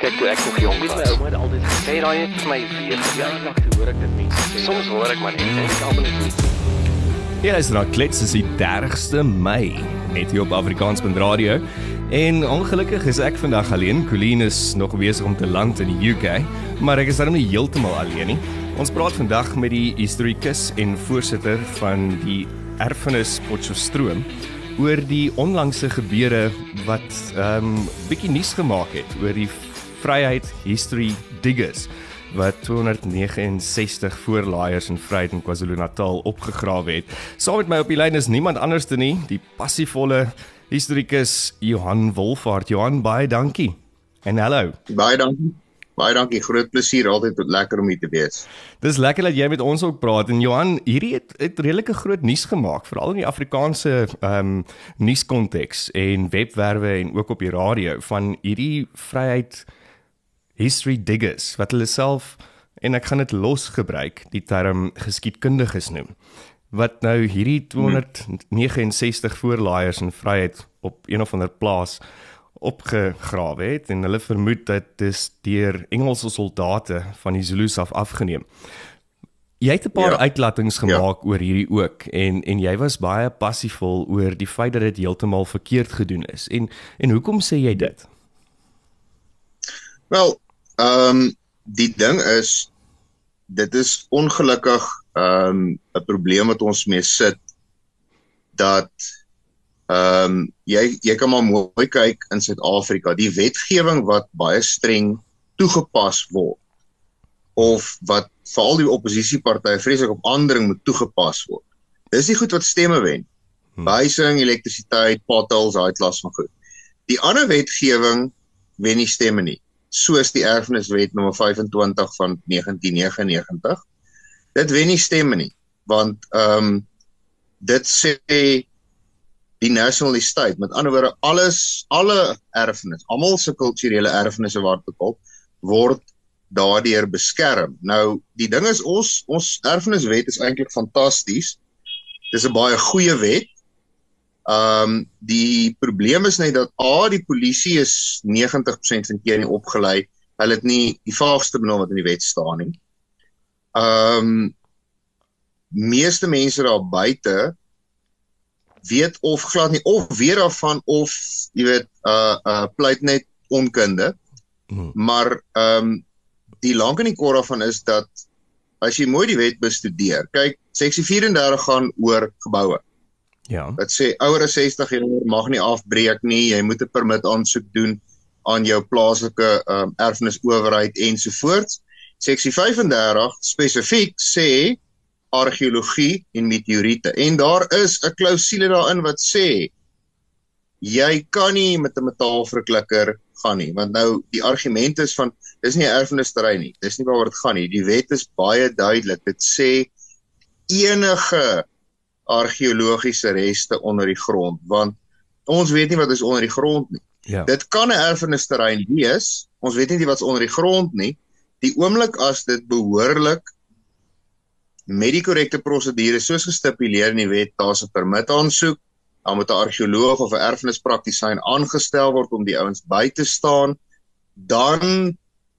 Kyk toe ek nog jonk was, my ouma het altyd gesê daai het vir my weer toe hoor ek dit mense. Soms hoor ek maar net en ek almal net nie. Hier is nou klets is die 30ste Mei net hier op Afrikaansband Radio. En ongelukkig is ek vandag alleen. Colleen is nog besig om te land in die UK, maar ek is darem nie heeltemal alleen nie. Ons praat vandag met die historikus en voorsitter van die Erfenis Potchefstroom oor die onlangse gebeure wat ehm um, bietjie nuus gemaak het oor die Vryheid History Diggers wat 269 voorlaaiers in Vryheid in KwaZulu-Natal opgegrawe het. Saam met my op die lyn is niemand anders dan nie die passievolle historikus Johan Wolfhard. Johan, baie dankie. En hallo. Baie dankie. Baie dankie. Groot plesier altyd lekker om hier te wees. Dis lekker dat jy met ons ook praat en Johan, hierdie het, het redelike groot nuus gemaak, veral in die Afrikaanse ehm um, nuuskonteks en webwerwe en ook op die radio van hierdie vryheid history diggers wat hulle self en ek gaan dit los gebruik die term geskiedkundiges noem wat nou hierdie 269 voorlaaiers in vryheid op een of ander plaas opgegrawe het en hulle vermoed dat dis deur Engelse soldate van die Zulus af afgeneem. Jy het 'n paar ja. uitlatings gemaak ja. oor hierdie ook en en jy was baie passievol oor die feit dat dit heeltemal verkeerd gedoen is. En en hoekom sê jy dit? Wel, Ehm um, die ding is dit is ongelukkig ehm um, 'n probleem wat ons mee sit dat ehm um, jy jy kan maar mooi kyk in Suid-Afrika, die wetgewing wat baie streng toegepas word of wat veral die oppositiepartye vreeslik op aandring moet toegepas word. Dis nie goed wat stemme wen. Hmm. Behuising, elektrisiteit, potholes, daai klas van goed. Die ander wetgewing wen nie stemme nie soos die erfeniswet nommer 25 van 1999. Dit wen nie stemme nie want ehm um, dit sê die national estate met ander woorde alles alle erfenis, almal se kulturele erfenisse wat bepaal word daardeur beskerm. Nou die ding is ons ons erfeniswet is eintlik fantasties. Dis 'n baie goeie wet. Ehm um, die probleem is net dat A die polisie is 90% van keer nie opgelei. Hulle het nie die vaagste benul wat in die wet staan nie. Ehm um, meeste mense daar buite weet of glad nie of weet daarvan of jy weet uh uh pleit net onkunde. Hmm. Maar ehm um, die lank en die kort daarvan is dat as jy mooi die wet bestudeer, kyk seksie 34 gaan oor geboue. Ja. Dit sê ouer as 60 jaar mag nie afbreek nie. Jy moet 'n permit aansoek doen aan jou plaaslike um, erfenisowerheid ensovoorts. Seksie 35 spesifiek sê argeologie en meteoriete. En daar is 'n klousule daarin wat sê jy kan nie met 'n metaalverklikker gaan nie, want nou die argument is van dis nie 'n erfenisterrein nie. Dis nie waaroor dit gaan nie. Die wet is baie duidelik. Dit sê enige argeologiese reste onder die grond want ons weet nie wat is onder die grond nie. Ja. Dit kan 'n erfenisterrein wees. Ons weet nie wat's onder die grond nie. Die oomblik as dit behoorlik met die korrekte prosedure soos gestipuleer in die wet, daar's 'n permit aansoek, dan moet 'n argeoloog of 'n erfenispraktisyn aangestel word om die ouens by te staan. Dan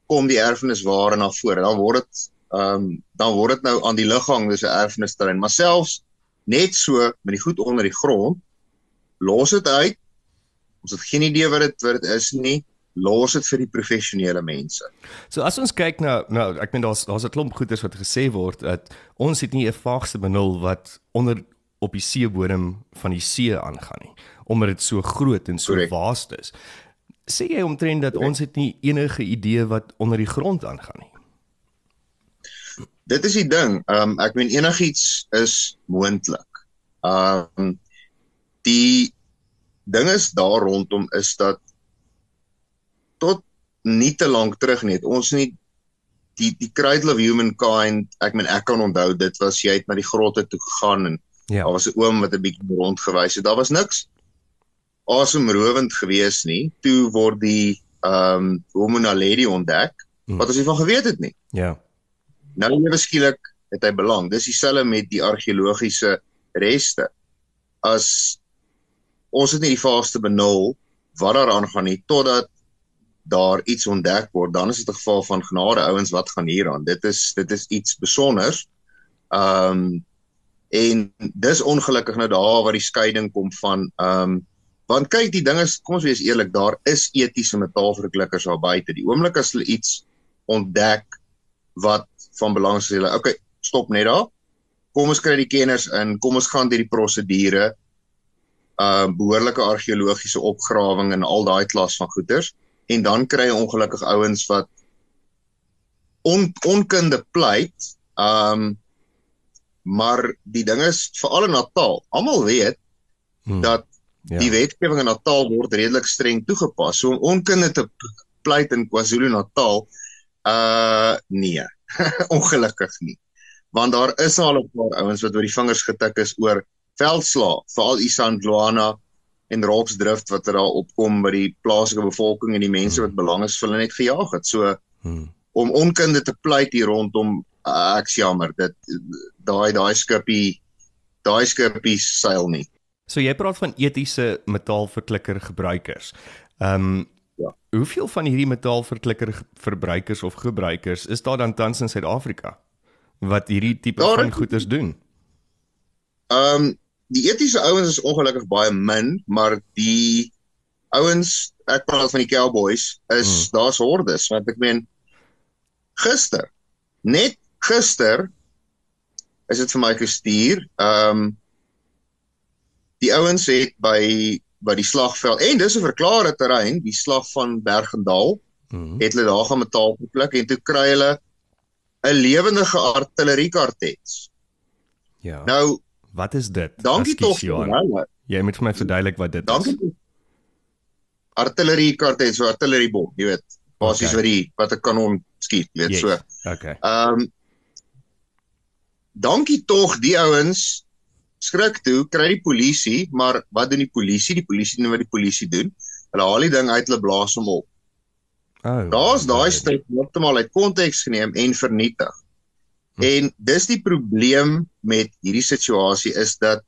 kom die erfenisware na vore. Dan word dit ehm um, dan word dit nou aan die ligging dis 'n erfenisterrein. Maar selfs net so met die goed onder die grond los dit uit. Ons het geen idee wat dit wat dit is nie. Los dit vir die professionele mense. So as ons kyk na nou ek meen daar's daar's 'n klomp goeders wat gesê word dat ons het nie 'n vaagste benul wat onder op die seebodem van die see aangaan nie omdat dit so groot en so vaast is. Sê jy omtrent dat Correct. ons het nie enige idee wat onder die grond aangaan nie dit is die ding. Ehm um, ek meen enigiets is moontlik. Ehm um, die ding is daar rondom is dat tot nie te lank terug net ons nie die die cradle of humankind ek meen ek kan onthou dit was jy het na die grotte toe gegaan en ja. daar was 'n oom wat 'n bietjie rondgewys het daar was niks asemrowend gewees nie toe word die ehm um, homo naledi ontdek hmm. wat ons nie van geweet het nie ja Nou ewe skielik het hy belang. Dis dieselfde met die argeologiese reste. As ons het nie die vaste benul wat daar aangaan nie totdat daar iets ontdek word, dan is dit 'n geval van genade ouens wat gaan hier aan. Dit is dit is iets spesiaals. Ehm um, en dis ongelukkig nou daar waar die skeiding kom van ehm um, want kyk die ding is kom ons wees eerlik, daar is etiese metaalverklikkers daar buite. Die oomblik as hulle iets ontdek wat van belang is, hulle okay, stop net daar. Kom ons kry die kenners in, kom ons gaan deur die prosedure uh behoorlike argeologiese opgrawing en al daai klas van goeders en dan kry jy ongelukkig ouens wat on, onkunde pleit. Um maar die ding is veral in Natal. Almal weet hmm. dat ja. die wetgewing in Natal word redelik streng toegepas. So om onkunde te pleit in KwaZulu-Natal uh nee, ongelukkig nie. Want daar is al 'n paar ouens wat oor die vingers getik is oor veldslae, veral Isandlwana en Roxdrift wat er daar opkom by die plaaslike bevolking en die mense hmm. wat belang is vir hulle net gejaag het. So hmm. om onkunde te pleit hier rondom uh, ek jammer dit daai daai skippie daai skippie seil nie. So jy praat van etiese metaalverklikker gebruikers. Ehm um, ja. Hoeveel van hierdie metaalverklikker verbruikers of gebruikers is daar dan tans in Suid-Afrika wat hierdie tipe daar van goeders doen? Ehm um, die etiese ouens is ongelukkig baie min, maar die ouens, ek praat van die cowboys, is hmm. daar's hordes want ek meen gister, net gister is dit vir my gestuur. Ehm um, die ouens het by by die slagveld en dis 'n verklare terrein, die slag van Bergendal. Hmm. Het hulle daar gaan metaal gepluk en toe kry hulle 'n lewendige artilleriekartets. Ja. Nou Wat is dit? Dankie tog. Jy moet vir my verduidelik wat dit Dankie. is. Artillerie kaarte, so artilleriebom, jy weet. Basies okay. wat die wat 'n kanon skiet, weet yes. so. Okay. Ehm um, Dankie tog die ouens skrik toe, kry die polisie, maar wat doen die polisie? Die polisie doen wat die polisie doen. Hulle haal die ding uit, hulle blaas hom op. Oh. Daar's daai stuk heeltemal uit konteks geneem en vernietig. Hm. En dis die probleem met hierdie situasie is dat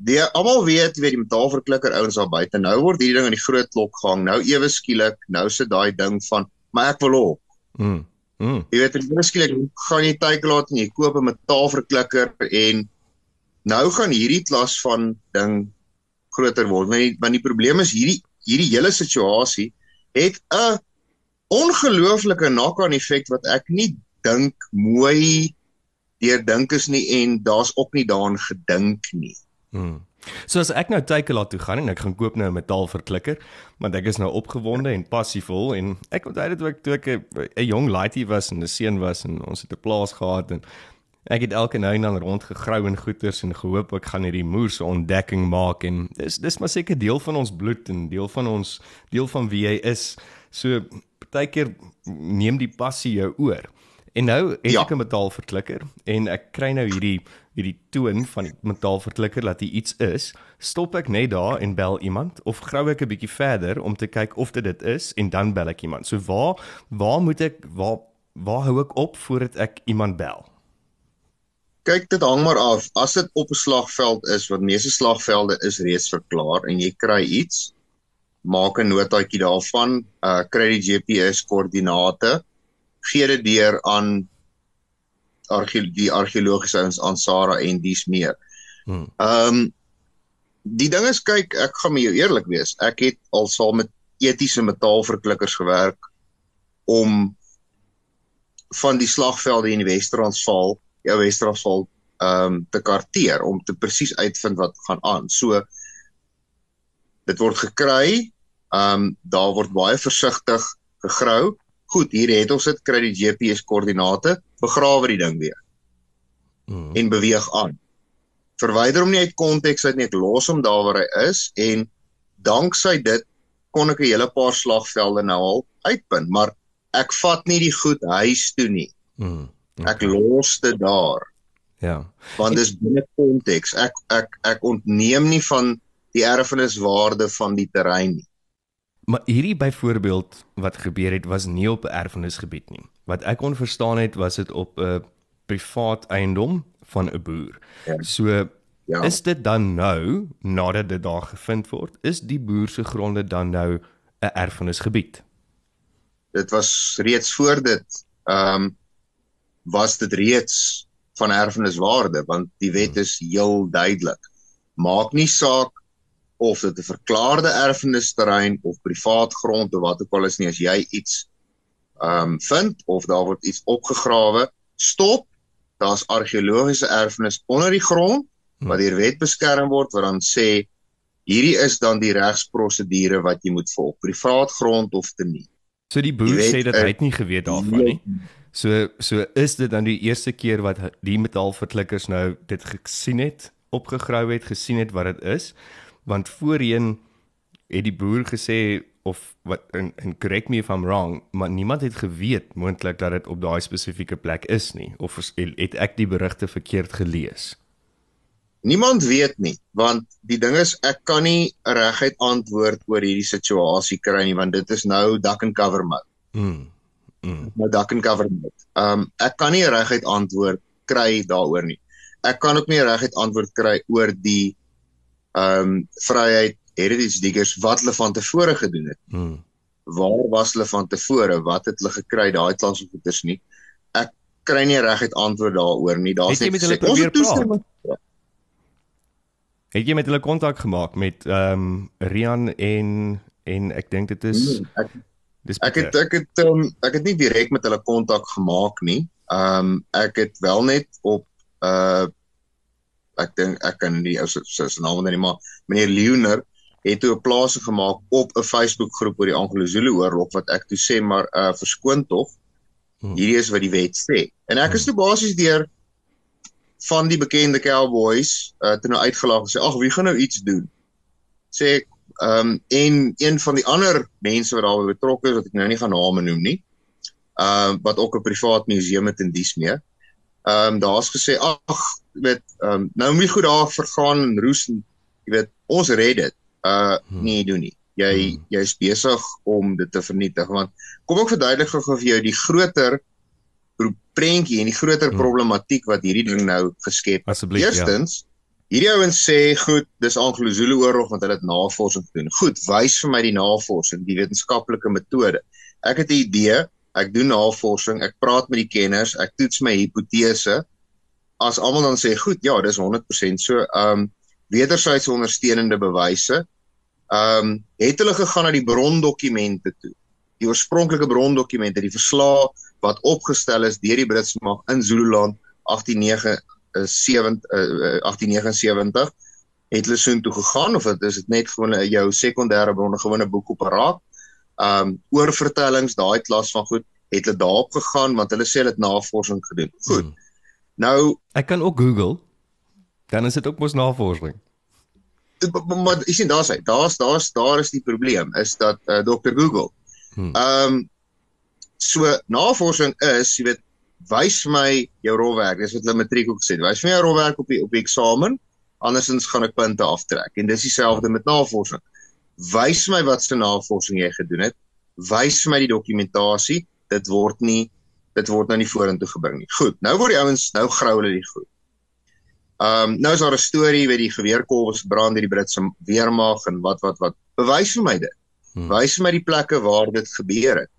die almal weet weet die metaalverklikker ouens daar buite nou word hierdie ding in die groot klok gehang nou ewe skielik nou sit daai ding van maar ek wil op. Mm. Mm. Jy weet ewe skielik gaan jy tyd laat en jy koop 'n metaalverklikker en nou gaan hierdie klas van ding groter word. Want die, want die probleem is hierdie hierdie hele situasie het 'n ongelooflike knock-on effek wat ek nie dink mooi deur dink is nie en daar's ook nie daaraan gedink nie. Hmm. So as ek nou Takealot toe gaan en ek gaan koop nou 'n metaalverklikker, want ek is nou opgewonde en passievol en ek onthou dit ook toe ek 'n jong laaitie was en 'n seun was en ons het 'n plaas gehad en ek het elke nou en dan rondgegrou en goeters en gehoop ek gaan hierdie moer se ontdekking maak en dis dis maar seker deel van ons bloed en deel van ons deel van wie jy is. So partykeer neem die passie jou oor. En nou het ja. ek 'n metaalverklikker en ek kry nou hierdie hierdie toon van die metaalverklikker dat dit iets is. Stop ek net daar en bel iemand of grou ek 'n bietjie verder om te kyk of dit dit is en dan bel ek iemand. So waar waar moet ek waar waar hou ek op voordat ek iemand bel? Kyk, dit hang maar af. As dit op 'n slagveld is, wat meeste slagvelde is reeds verklaar en jy kry iets, maak 'n notaatjie daarvan, uh kry die GPS koördinate gee dit deur aan arge die argeologiese ouens aan Sara en dies meer. Hmm. Ehm um, die ding is kyk, ek gaan met jou eerlik wees. Ek het al saam met etiese metaalverklikkers gewerk om van die slagvelde in die Wes-Transvaal, ja Wes-Transvaal ehm um, te karteer om te presies uitvind wat gaan aan. So dit word gekry, ehm um, daar word baie versigtig gegrou Goed, hier het ons dit kry die GPS koördinate, begrawe die ding weer. Mm. En beweeg aan. Verwyder hom nie uit konteks uit nie, ek los hom daar waar hy is en danksy dit kon ek 'n hele paar slagvelde nou al uitpunt, maar ek vat nie die goed huis toe nie. Mm. Ek los dit daar. Ja. Want dis binne konteks. Ek ek ek ontneem nie van die erfeniswaarde van die terrein nie. Maar hierdie byvoorbeeld wat gebeur het was nie op 'n erfenisgebied nie. Wat ek kon verstaan het was dit op 'n privaat eiendom van 'n boer. Ja. So ja. is dit dan nou nadat dit daar gevind word, is die boer se gronde dan nou 'n erfenisgebied. Dit was reeds voor dit ehm um, was dit reeds van erfeniswaarde want die wet is heel duidelik. Maak nie saak of dit 'n verklaarde erfenisterrein of privaat grond of wat ook al is nie as jy iets ehm um, vind of daar word iets opgegrawe, stop. Daar's argeologiese erfenis onder die grond wat deur wet beskerm word wat dan sê hierdie is dan die regsprosedure wat jy moet volg, privaat grond of te nie. So die boer weet, sê dat hy het nie geweet daarvan nie. So so is dit dan die eerste keer wat die metaalverklikkers nou dit gesien het, opgegrou het, gesien het wat dit is. Want voorheen het die boer gesê of wat en, en correct me if I'm wrong, maar niemand het geweet moontlik dat dit op daai spesifieke plek is nie of het ek die berigte verkeerd gelees? Niemand weet nie, want die ding is ek kan nie reguit antwoord oor hierdie situasie kry nie want dit is nou duck and cover mode. Mm. Mm. Nou duck and cover. Ehm um, ek kan nie reguit antwoord kry daaroor nie. Ek kan ook nie reguit antwoord kry oor die ehm um, vryheid heritage diggers wat hulle van tevore gedoen het. Mm. Waar was hulle van tevore? Wat het hulle gekry daai klas of goeders nie? Ek kry nie reguit antwoord daaroor nie. Daar's net sê ons het toestemming. Het jy met hulle kontak gemaak met ehm um, Rian en en ek dink dit is nee, ek, dis ek het ek het um, ek het nie direk met hulle kontak gemaak nie. Ehm um, ek het wel net op uh ek dink ek kan nie ou se se naam onthou nie maar meneer Leoner het toe 'n plase gemaak op 'n Facebook groep oor die Anglo-Zulu oorlog wat ek toe sê maar uh verskoon tog. Hmm. Hierdie is wat die wet sê. En ek is hmm. toe basies deur van die bekende cowboys uh toe nou uitgelaag en sê ag wie gaan nou iets doen sê ek ehm um, en een van die ander mense wat daarbey betrokke is wat ek nou nie gaan name noem nie ehm uh, wat ook 'n privaat museum het in dies mee ehm um, daar's gesê ag weet ehm um, nou moet goed daar vergaan en roes en jy weet ons red dit uh hmm. nee doen nie jy hmm. jy's besig om dit te vernietig want kom ek verduidelik gou vir jou die groter prentjie en die groter hmm. problematiek wat hierdie ding nou geskep het. Ja. Eerstens, ja. Hierdie ouens sê, goed, dis Anglo-Zulu oorlog want hulle het navorsing gedoen. Goed, wys vir my die navorsing, die wetenskaplike metode. Ek het 'n idee, ek doen navorsing, ek praat met die kenners, ek toets my hipotese. As almal dan sê, goed, ja, dis 100% so, ehm um, wederwysige ondersteunende bewyse. Ehm um, het hulle gegaan na die brondokumente toe. Die oorspronklike brondokumente, die verslae wat opgestel is deur die Britse mag in Zululand 1879 uh, 1879 het hulle soheen toe gegaan of dit is dit net gewoon 'n jou sekondêre bronne gewone boek op raak. Um oorvertellings daai klas van goed het hulle daarop gegaan want hulle sê hulle het navorsing gedoen. Goed. Hmm. Nou ek kan ook Google dan is dit ook mos navorsing. Maar jy sien daar's hy. Daar's daar's daar is die probleem is dat uh, Dr Google. Hmm. Um So navorsing is, jy weet, wys my jou rolwerk. Dis wat hulle matriek ook het. Wys my jou rolwerk op die op die eksamen, andersins gaan ek punte aftrek. En dis dieselfde met navorsing. Wys my wat se navorsing jy gedoen het. Wys my die dokumentasie. Dit word nie dit word nou nie vorentoe gebring nie. Goed. Nou word die ouens nou grou hulle die goed. Ehm um, nou is daar 'n storie waar die geweerkolwe brand in die Britse weermag en wat wat wat. Bewys vir my dit. Hmm. Wys vir my die plekke waar dit gebeur het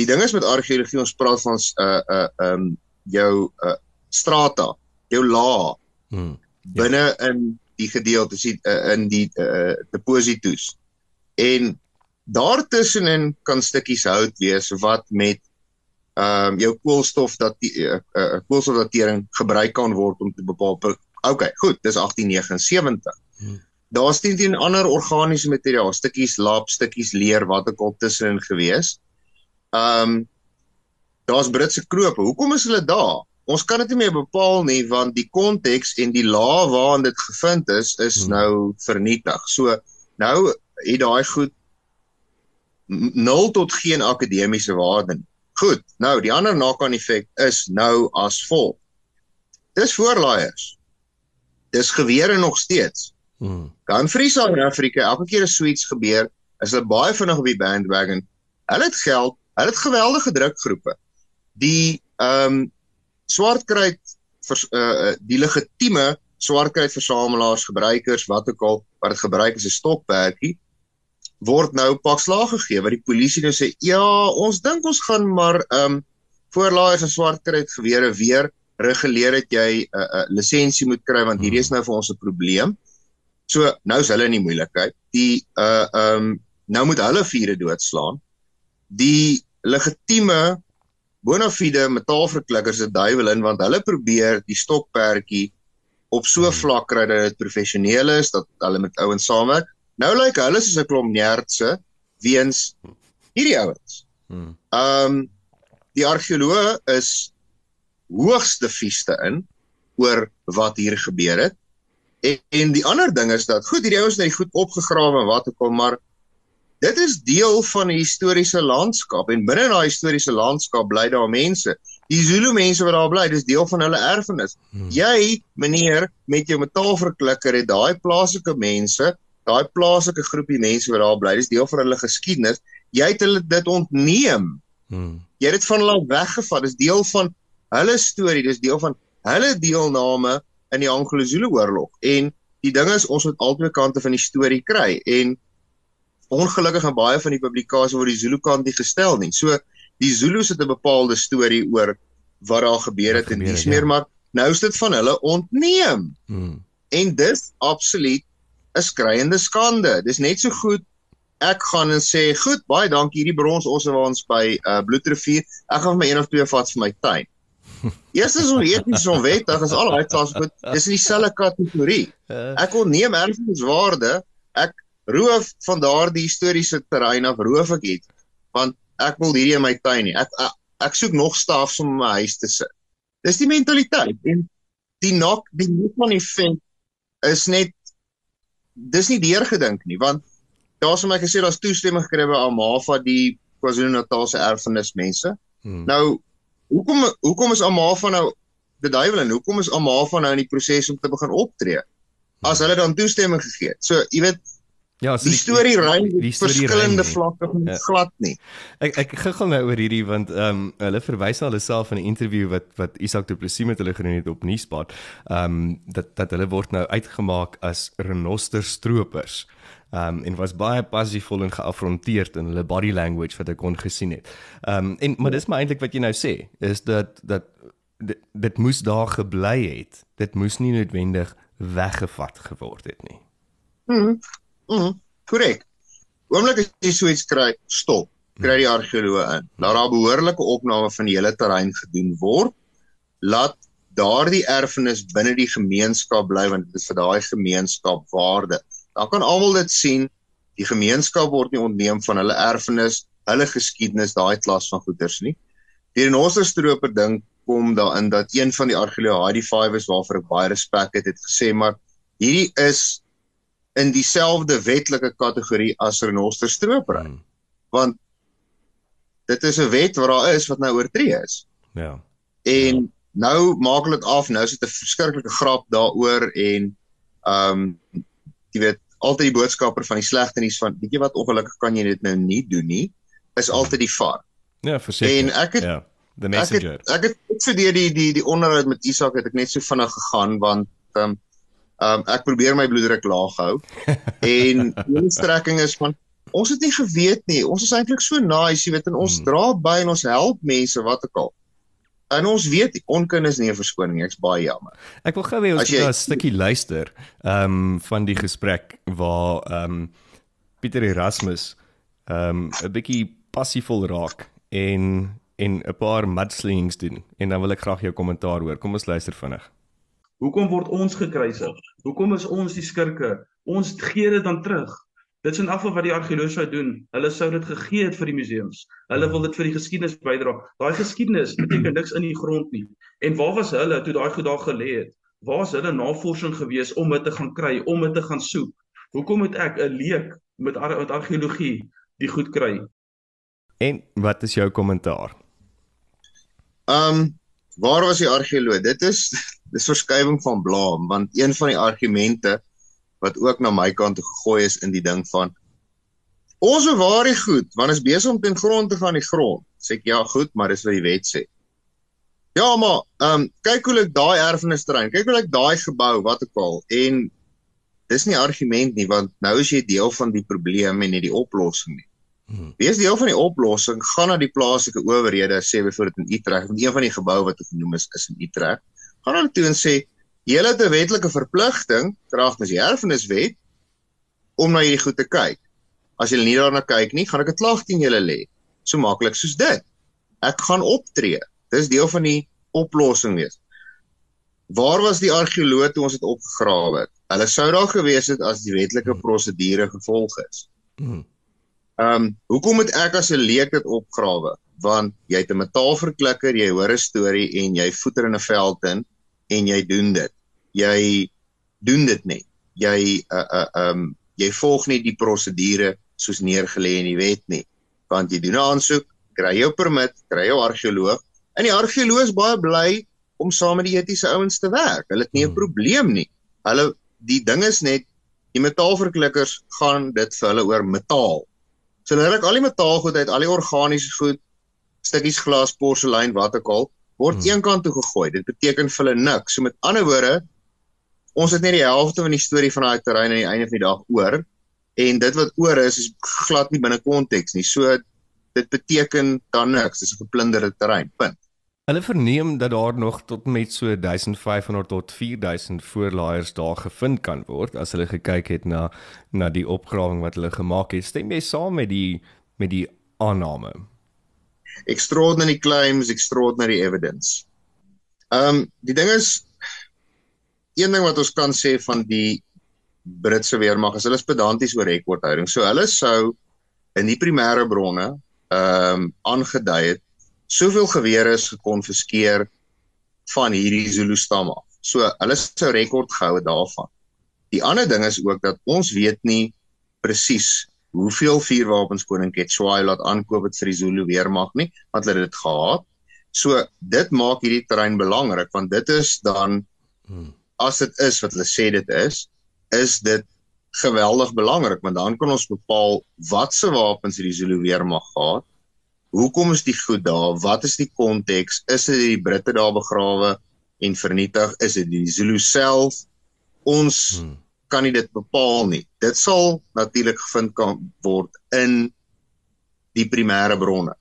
die ding is met argeologie ons praat van uh uh um jou uh strata, jou laag hmm, ja. binne in die gedeelte sien uh, in die uh depositos. En daartussenin kan stukkies hout wees wat met um jou koolstof dat die uh, uh, koolstofdatering gebruik kan word om te bepaal. Okay, goed, dis 1879. Hmm. Daar's teen teen ander organiese materiaal, stukkies lap, stukkies leer wat ook al tussenin gewees. Ehm um, daar's Britse krope. Hoekom is hulle daar? Ons kan dit nie meer bepaal nie want die konteks en die laag waarin dit gevind is is hmm. nou vernietig. So nou het daai goed nul tot geen akademiese waarde nie. Goed. Nou die ander knock-on effek is nou as vol. Dis voorlaaiers. Dis gewere nog steeds. Hmm. Kan Friesa in Afrika elke keer 'n suits gebeur, is hulle baie vinnig op die bandwagon. Hulle het geld, Hulle het geweldige drukgroepe. Die ehm um, swartkruid vers, uh die legitieme swartkruid versamelaars, gebruikers, wat ook al wat dit gebruik as 'n stokperdjie word nou pak slag gegee wat die polisie nou sê ja, ons dink ons gaan maar ehm um, voorlaaiers en swartkruit gewere weer reguleer dat jy 'n uh, uh, lisensie moet kry want hierdie is nou vir ons 'n probleem. So nou is hulle in die moeilikheid. Die uh ehm um, nou moet hulle vure doodslaan. Die legitieme bona fide metaalverklikkers se duiwel in want hulle probeer die stokperdjie op so hmm. vlak kry dat dit professioneel is dat hulle met ouens saamwerk. Nou lyk like hulle soos 'n klomp nerdse weens hierdie ouens. Ehm um, die argeoloog is hoogste vieste in oor wat hier gebeur het. En, en die ander ding is dat goed hierdie ouens het goed opgegrawe en wat ook al maar dit is deel van 'n historiese landskap en binne daai historiese landskap bly daar mense. Die Zulu mense wat daar bly, dis deel van hulle erfenis. Hmm. Jy, meneer, met jou metaalverklikker het daai plaaslike mense, daai plaaslike groepie mense wat daar bly, dis deel van hulle geskiedenis. Jy het hulle dit ontneem. Hmm. Jy het dit van hulle weggevat. Dis deel van hulle storie, dis deel van hulle deelname in die Anglo-Zulu oorlog. En die ding is ons moet albei kante van die storie kry en ongelukkig en baie van die publikasies word die Zulu kant nie gestel nie. So die Zulus het 'n bepaalde storie oor wat daar gebeur het in die smeer ja. maar nou is dit van hulle ontneem. Hmm. En dis absoluut 'n skreiende skande. Dis net so goed ek gaan en sê, "Goed, baie dankie hierdie brons ons waar ons by uh, Bloedrivier. Ek gaan vir my een of twee vat vir my tuin." Eerstens hoe eties onwettig is al daai klas goed. Dis in dieselfde kategorie. Ek wil neem erfeniswaarde. Ek roof van daardie historiese terrein af roof ek dit want ek wil hierdie in my tuin nie. Ek, ek ek soek nog staf om my huis te sit. Dis die mentaliteit en die nok die net van die vent is net dis nie deurgedink nie want daar's vir my gesê daar's toestemming gekry by Amafa die KwaZulu-Natalse erfenismense. Hmm. Nou hoekom hoekom is Amafa nou die duiwel en hoekom is Amafa nou in die proses om te begin optree? As hulle dan toestemming gegee het. So, jy weet Ja, so die, die storie ry die verskillende vlakke van ja. glad nie. Ek ek gegaan nou oor hierdie want ehm um, hulle verwys na hulle self in 'n onderhoud wat wat Isak Du Plessis met hulle gedoen het op Nuuspot. Ehm um, dat dat hulle word nou uitgemaak as renoster stroopers um en was baie passievol en geafronteerd in hulle body language wat ek kon gesien het. Um en maar dis maar eintlik wat jy nou sê is dat dat dit, dit moes daar gebly het. Dit moes nie noodwendig weggevat geword het nie. Mhm. Mhm. Korrek. Oomblik as jy so iets kry, stop. Kry die argeoloog in. Laat daar behoorlike opname van die hele terrein gedoen word. Laat daardie erfenis binne die gemeenskap bly want dit is vir daai gemeenskap waarde dan kan almal dit sien. Die gemeenskap word nie ontneem van hulle erfenis, hulle geskiedenis, daai klas van goederes nie. Die renosterstroper ding kom daarin dat een van die argeoloë, Heidi Five is waarvoor ek baie respek het, het gesê maar hierdie is in dieselfde wetlike kategorie as renosterstroper. Hmm. Want dit is 'n wet wat daar is wat nou oortree is. Ja. En ja. nou maak hulle dit af, nou is dit 'n verskriklike grap daaroor en ehm um, jy weet altyd die boodskapper van die slegte nuus van weet jy wat ongelukkig kan jy dit nou nie doen nie is altyd die var. Ja, verseker. En ek het ja, the messenger. Ek het ek het, ek het vir die die die die onderhoud met Isak het ek net so vinnig gegaan want ehm um, um, ek probeer my bloeddruk laag hou. en die strekking is van ons het nie geweet nie. Ons is eintlik so nice, jy weet, en ons hmm. dra by en ons help mense wat ek al. En ons weet onkunde is nie 'n verskoning nie. Ek's baie jammer. Ek wil gou hê ons moet 'n stukkie luister ehm um, van die gesprek waar ehm um, Pieter Erasmus ehm um, 'n bietjie passievol raak en en 'n paar mudslingings doen en dan wil ek graag jou kommentaar hoor. Kom ons luister vinnig. Hoekom word ons gekruisig? Hoekom is ons die skurke? Ons gee dit dan terug. Dit is in afval wat die argeoloog sou doen. Hulle sou dit gegee het vir die museums. Hulle wil dit vir die geskiedenis bydra. Daai geskiedenis beteken niks in die grond nie. En waar was hulle toe daai goed daar gelê het? Waar was hulle navorsing gewees om dit te gaan kry, om dit te gaan soek? Hoekom moet ek 'n leek met ar met argeologie die goed kry? En wat is jou kommentaar? Ehm um, waar was die argeoloog? Dit is dis verskywing van blaam want een van die argumente wat ook na my kant toe gegooi is in die ding van ons bewaar die goed want is besig om ten grond te gaan die grond sê ek ja goed maar dis wat die wet sê ja maar ehm um, kyk hoe ek daai erfenis terrein kyk hoe ek daai gebou wat ek al en dis nie argument nie want nou is jy deel van die probleem en nie die oplossing nie. Hmm. Wees deel van die oplossing, gaan na die plaaslike owerhede, sê byvoorbeeld in Utrecht, want een van die geboue wat genoem is is in Utrecht. Gaan hulle toe en sê julle het 'n wetlike verpligting kragtens die erfeniswet om na hierdie goed te kyk. As julle nie daarna kyk nie, gaan ek 'n klag teen julle lê. So maklik soos dit. Ek gaan optree. Dis deel van die oplossing wees. Waar was die argeoloog toe ons dit opgegrawe het? Hulle sou daar gewees het as die wetlike prosedure gevolg is. Hmm. Ehm, um, hoekom moet ek as 'n leek dit opgrawe? Want jy het 'n metaalverklikker, jy hoor 'n storie en jy voeter in 'n veld in en jy doen dit. Jy doen dit net. Jy uh uh um jy volg nie die prosedure soos neergelê in die wet nie. Want jy doen 'n aansoek, kry jou permit, kry jou argeoloog en die argeoloog is baie bly om saam met die etiese ouens te werk. Hulle het nie 'n hmm. probleem nie. Hulle die ding is net die metaalverklikkers gaan dit vir hulle oor metaal. So hulle ruk al die metaalgoed uit, al die organiese goed, stukkies glas, porselein, wat ook al, word hmm. eenkant toe gegooi. Dit beteken vir hulle niks. So met ander woorde, ons het net die helfte van die storie van daai terrein aan die einde van die dag oor en dit wat oor is is glad nie binne konteks nie. So dit beteken dan niks. Dis 'n geplunderde terrein. Punt. Hulle verneem dat daar nog tot met so 1500 tot 4000 voorlaaiers daar gevind kan word as hulle gekyk het na na die opgrawing wat hulle gemaak het. Stem jy saam met die met die aanname? Extraordinary claims, extraordinary evidence. Ehm um, die ding is een ding wat ons kan sê van die Britse weermag is hulle is pedanties oor rekordhouding. So hulle sou in die primêre bronne ehm um, aangedui het soveel gewere is gekonfiskeer van hierdie Zulu stam af. So hulle sou rekord gehou het daarvan. Die ander ding is ook dat ons weet nie presies hoeveel vuurwapens koning Ketshwayo laat aankoop het vir die Zulu weermag nie, want hulle het dit gehad. So dit maak hierdie terrein belangrik want dit is dan hmm as dit is wat hulle sê dit is, is dit geweldig belangrik want dan kan ons bepaal watse wapens hierdie Zulu weermag gehad. Hoekom is die goed daar? Wat is die konteks? Is dit die Britte daar begrawe en vernietig? Is dit die Zulu self? Ons hmm. Kan nie dit bepaal nie. Dit sal natuurlik gevind kan word in die primêre bronne.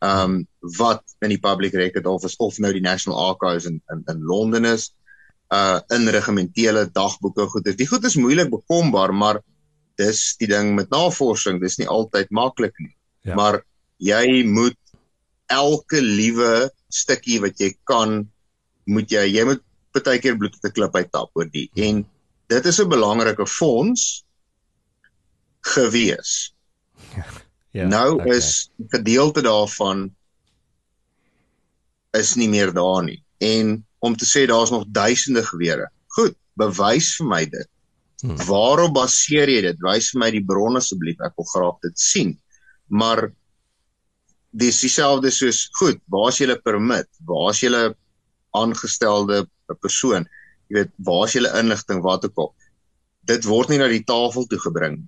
Ehm um, wat in die public record office of nou die National Archives in in, in Londen is uh in regimentele dagboeke goed. Die goed is moeilik bekombaar, maar dis die ding met navorsing, dis nie altyd maklik nie. Ja. Maar jy moet elke liewe stukkie wat jy kan moet jy jy moet baie keer bloed uit 'n klip uittap oor die. Hmm. En dit is 'n belangrike fonds gewees. Ja, nou okay. is gedeelte daarvan is nie meer daar nie. En om te sê daar's nog duisende gewere. Goed, bewys vir my dit. Hmm. Waarop baseer jy dit? Wys vir my die bron asseblief. Ek wil graag dit sien. Maar dis dieselfde soos goed, waar's julle permit? Waar's julle aangestelde persoon? Jy weet, waar's julle inligting wat ook al? Dit word nie na die tafel toe gebring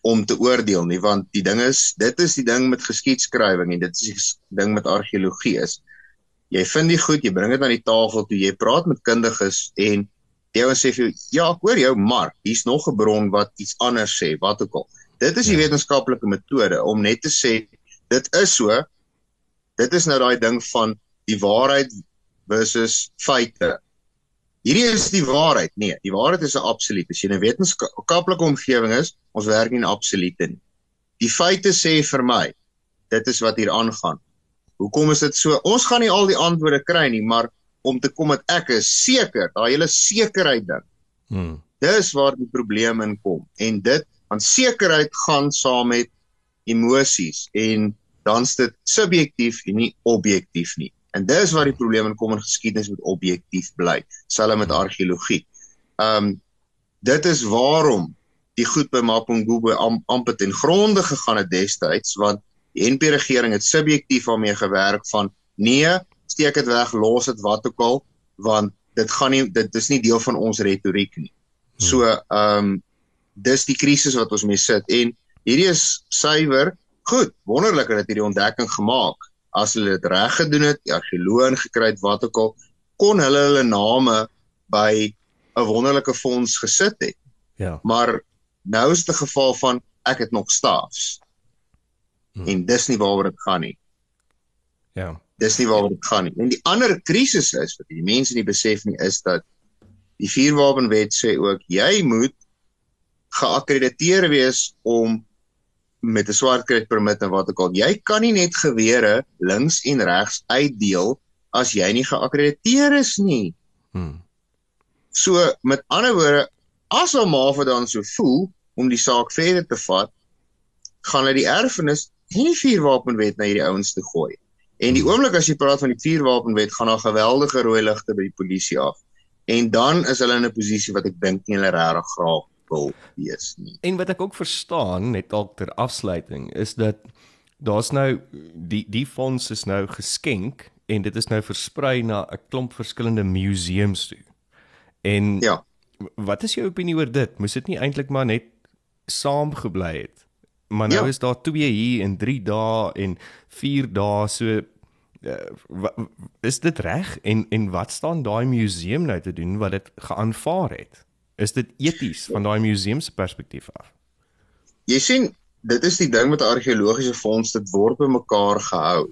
om te oordeel nie want die ding is dit is die ding met geskiedskrywing en dit is die ding met argeologie is jy vind die goed, jy bring dit aan die tafel toe, jy praat met kundiges en jy ou sê vir jou, ja, ek hoor jou, maar hier's nog 'n bron wat iets anders sê, wat ook al. Dit is die ja. wetenskaplike metode om net te sê dit is so. Dit is nou daai ding van die waarheid versus feite. Hierdie is die waarheid. Nee, die waarheid is 'n absoluut. As jy in 'n wetenskaplike omgewing is, ons werk nie in absolute nie. Die feite sê vir my dit is wat hier aangaan. Hoekom is dit so? Ons gaan nie al die antwoorde kry nie, maar om te kom met ek is seker, daai hele sekerheid ding. Hmm. Dis waar die probleem in kom. En dit, want sekerheid gaan saam met emosies en dan's dit subjektief en nie objektief nie. En dis waar die probleem in kom in geskiedenis met objektief bly, selfs met argeologie. Um dit is waarom die goed by Mapungubwe amper ten gronde gegaan het destyds want Die NP regering het subjektief daarmee gewerk van nee, steek dit weg, los dit wat ook al, want dit gaan nie dit is nie deel van ons retoriek nie. Hmm. So, ehm um, dis die krisis wat ons mee sit en hierdie is suiwer goed, wonderlik dat hierdie ontdekking gemaak. As hulle dit reg gedoen het, die argeoloog ingekry het wat ook al, kon hulle hulle name by 'n wonderlike fonds gesit het. Ja. Maar nou is dit 'n geval van ek het nog staafs. Hmm. En dis nie waaroor dit gaan nie. Ja. Dis nie waaroor dit gaan nie. En die ander krisis is wat die mense nie besef nie is dat die vuurwapenwet sê ook jy moet geakkrediteer wees om met 'n swart kredit permit en wat ook al. Jy kan nie net gewere links en regs uitdeel as jy nie geakkrediteer is nie. Hmm. So met ander woorde, as Almava dan so voel om die saak verder te vat, gaan hulle die erfenis en die vuurwapenwet na hierdie ouens te gooi. En die oomblik as jy praat van die vuurwapenwet, gaan daar geweldige rooi ligte by die polisie af. En dan is hulle in 'n posisie wat ek dink nie hulle regtig graag wil wees nie. En wat ek ook verstaan net dalk ter afsluiting is dat daar's nou die die fonds is nou geskenk en dit is nou versprei na 'n klomp verskillende museums toe. En Ja. wat is jou opinie oor dit? Moes dit nie eintlik maar net saam gebly het? Maar nou Ja. is daar 2 hier en 3 dae en 4 dae so uh, wa, is dit reg en en wat staan daai museum nou te doen wat dit geaanvaar het? Is dit eties van daai museum se perspektief af? Jy sien, dit is die ding met 'n argeologiese fonds, dit word bymekaar gehou.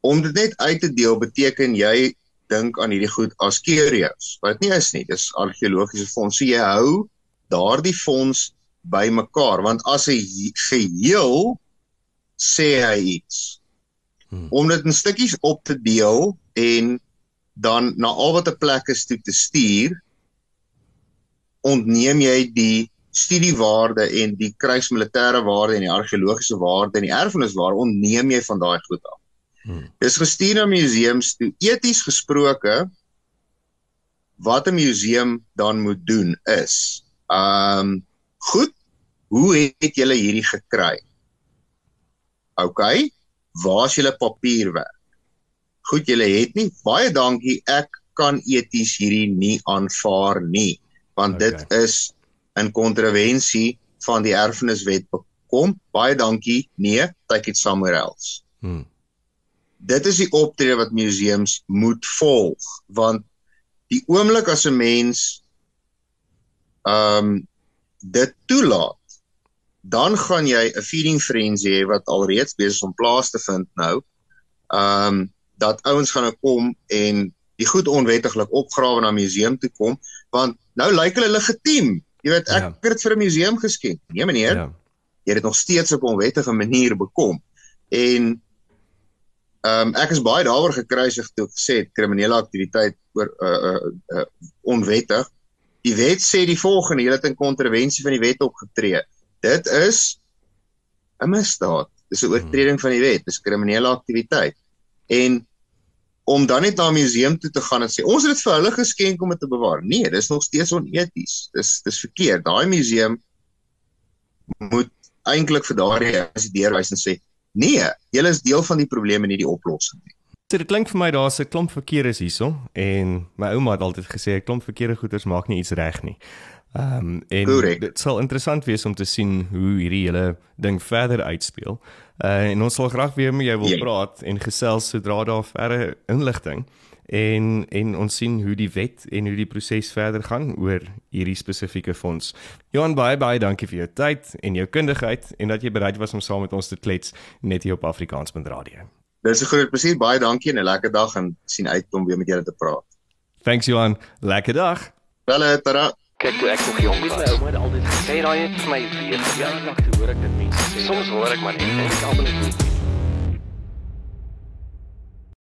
Om dit net uit te deel beteken jy dink aan hierdie goed as curios, wat nie is nie, dis argeologiese fonds. So jy hou daardie fonds bymekaar want as 'n he- geheel sê hy iets. Hmm. Om dit in stukkies op te deel en dan na al wat 'n plek is toe te stuur, ontneem jy die studiewaarde en die kruismilitêre waarde en die argeologiese waarde en die erfeniswaarde ontneem jy van daai goed af. Hmm. Dis gestuur na museums toe. Eties gesproke wat 'n museum dan moet doen is, ehm um, goed, hoe het julle hierdie gekry? OK, waar's julle papierwerk? Goed, julle het nie. Baie dankie. Ek kan eties hierdie nie aanvaar nie, want Okay. dit is in kontravensie van die erfeniswet bekom. Baie dankie. Nee, take it somewhere else. Hmm. Dit is die optrede wat museums moet volg, want die oomblik as 'n mens ehm um, dit toelaat, dan gaan jy 'n feeding frenzy hê wat alreeds besig is om plaas te vind nou. Ehm um, dat ouens gaan nou kom en die goed onwettiglik opgrawe na museum toe kom, want nou lyk hulle legitiem. Jy weet, ek Ja. het dit vir 'n museum geskenk. Nee meneer, Ja. jy het dit nog steeds op 'n onwettige manier bekom. En ehm um, ek is baie daaroor gekruisig toe gesê het kriminele aktiwiteit oor uh, uh, uh onwettig. Die wet sê die volgende, jy het in kontravensie van die wet opgetree. Dit is 'n misdaad. Dis 'n oortreding van die wet, dis kriminele aktiwiteit. En om dan net na 'n museum toe te gaan en sê ons het dit vir hulle geskenk om dit te bewaar. Nee, dis nog steeds oneties. Dis dis verkeerd. Daai museum moet eintlik vir daardie as die deurwys en sê nee, julle is deel van die probleem en nie die oplossing nie. So dit klink vir my daar's 'n klomp verkeer is hierso en my ouma het altyd gesê 'n klomp verkeerde goeders maak nie iets reg nie. Ehm um, en Korrek. dit sal interessant wees om te sien hoe hierdie hele ding verder uitspeel. Uh en ons sal graag weer met jou wil Ja. praat en gesels sodra daar verder inligting en en ons sien hoe die wet en hoe die proses verder gaan oor hierdie spesifieke fonds. Johan baie baie dankie vir jou tyd en jou kundigheid en dat jy bereid was om saam met ons te klets net hier op Afrikaans.radio. Dis 'n groot plesier. Baie dankie en 'n lekker dag en sien uit om weer met julle te praat. Thanks Johan. Lekker dag. Wel, tada. Kyk toe ek nog jong was, my ouma het altyd gesê daai het vir my weer verjaardag toe hoor ek dit mense sê. Soms hoor ek maar net en ek almal net